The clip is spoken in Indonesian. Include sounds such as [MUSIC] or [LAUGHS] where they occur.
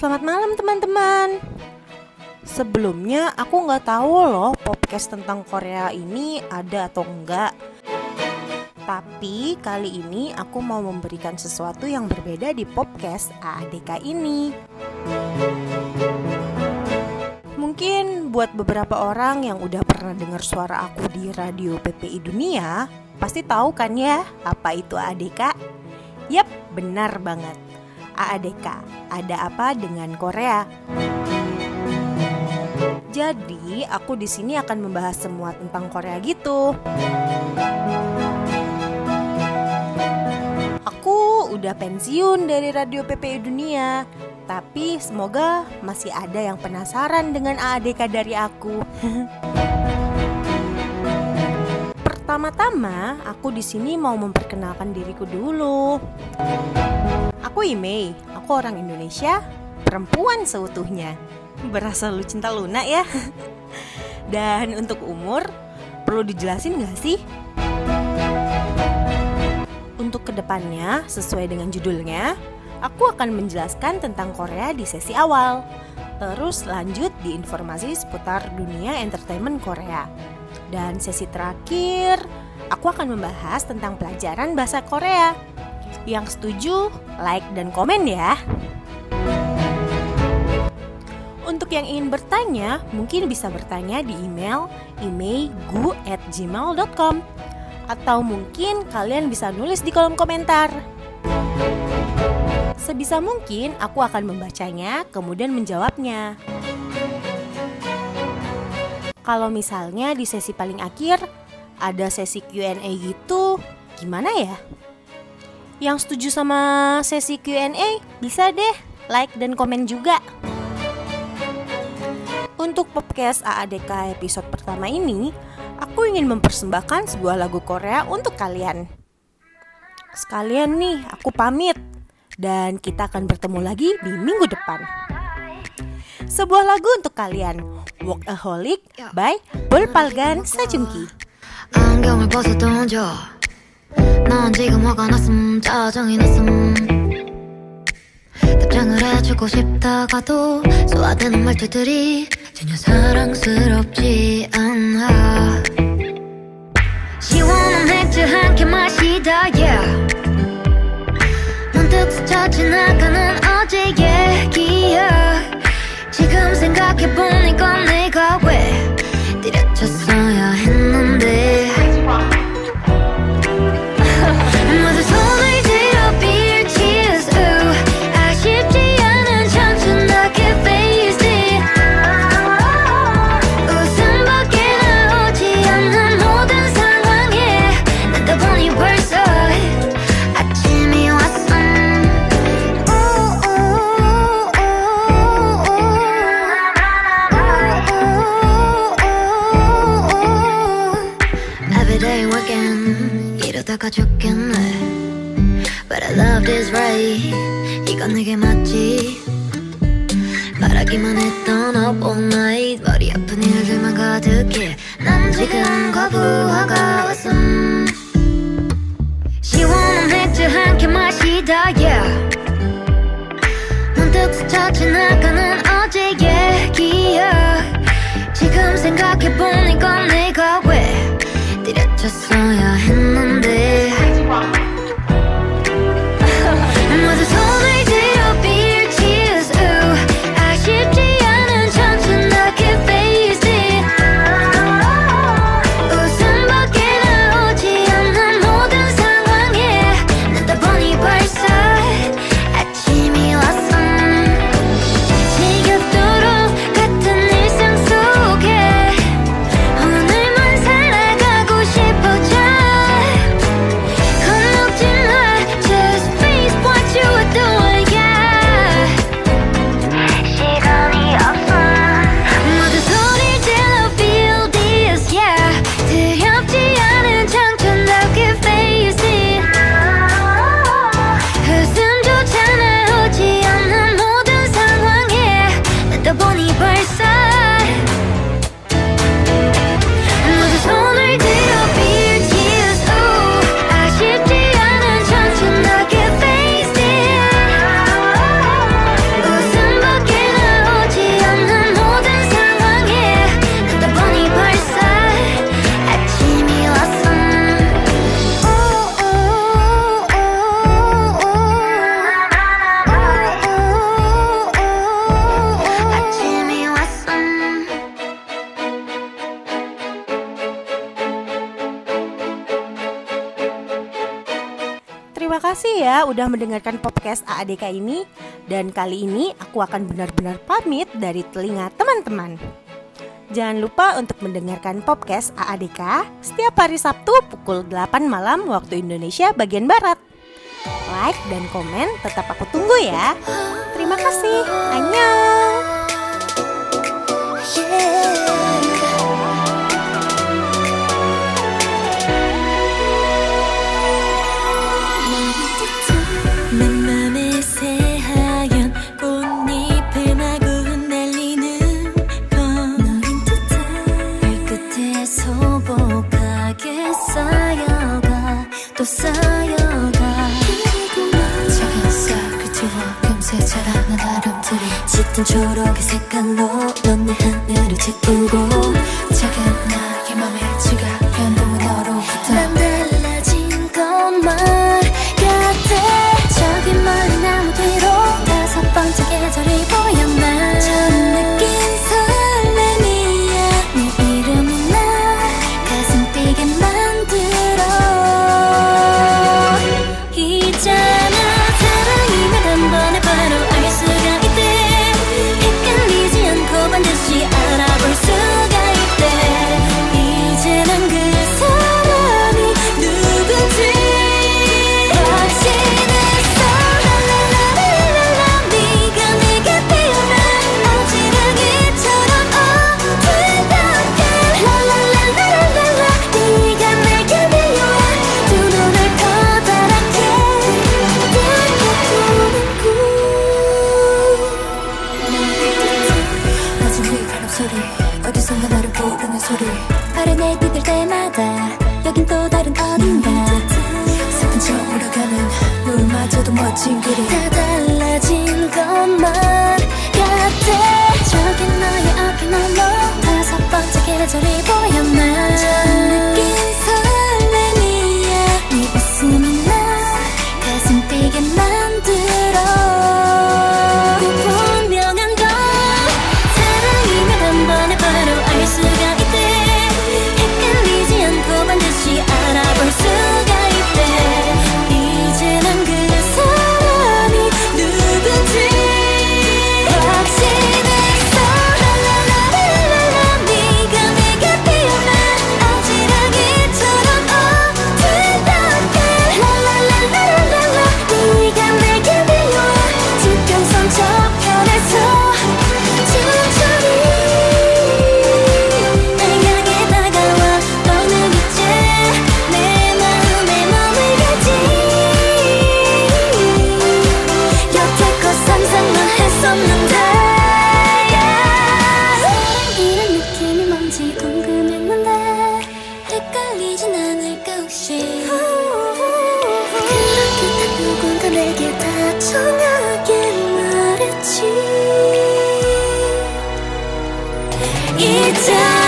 Selamat malam teman-teman. Sebelumnya aku nggak tahu loh podcast tentang Korea ini ada atau enggak. Tapi kali ini aku mau memberikan sesuatu yang berbeda di podcast AADK ini. Mungkin buat beberapa orang yang udah pernah dengar suara aku di radio PPI Dunia, pasti tahu kan ya apa itu AADK? Yap, benar banget. AADK, ada apa dengan Korea? Jadi, aku di sini akan membahas semua tentang Korea gitu. Aku udah pensiun dari Radio PPI Dunia, tapi semoga masih ada yang penasaran dengan AADK dari aku. [LAUGHS] Pertama-tama, aku di sini mau memperkenalkan diriku dulu. Aku Imei, aku orang Indonesia, perempuan seutuhnya. Berasa lu cinta lunak ya. [LAUGHS] Dan untuk umur, perlu dijelasin gak sih? Untuk ke depannya, sesuai dengan judulnya, aku akan menjelaskan tentang Korea di sesi awal. Terus lanjut di informasi seputar dunia entertainment Korea. Dan sesi terakhir, aku akan membahas tentang pelajaran bahasa Korea. Yang setuju, like dan komen ya. Untuk yang ingin bertanya, mungkin bisa bertanya di email emailgu@gmail.com atau mungkin kalian bisa nulis di kolom komentar. Sebisa mungkin aku akan membacanya kemudian menjawabnya. Kalau misalnya di sesi paling akhir ada sesi Q&A gitu, gimana ya? Yang setuju sama sesi Q&A bisa deh like dan komen juga. Untuk podcast AADK episode pertama ini, aku ingin mempersembahkan sebuah lagu Korea untuk kalian. Sekalian nih, aku pamit. Dan kita akan bertemu lagi di minggu depan. Sebuah lagu untuk kalian, Workaholic by Bolpalgan Sajungki. 안경을 벗어 던져 넌 지금 화가 났음 짜증이 났음. 답장을 해주고 싶다가도 소화되는 말투들이 전혀 사랑스럽지 않아. 시원한 맥주 한 캔 마시다 yeah. 문득 스쳐 지나가는 어제 얘기야 지금 생각해보니 건 내가 왜 때려쳤어야 했는데 말하기만 했던 up all night. 머리 아픈 일들만 가득해. 난 지금 거부하가 왔음. 시원한 맥주 한 캔 마시다 yeah. 문득 스쳐 지나가는 어제 얘기야. 지금 생각해보 Terima kasih ya udah mendengarkan podcast AADK ini dan kali ini aku akan benar-benar pamit dari telinga teman-teman. Jangan lupa untuk mendengarkan podcast AADK setiap hari Sabtu pukul 8 malam waktu Indonesia bagian barat. Like dan komen tetap aku tunggu ya. Terima kasih. Annyeong. 짙은 초록의 색깔로 넌 내 하늘을 채우고 멋진 그림 见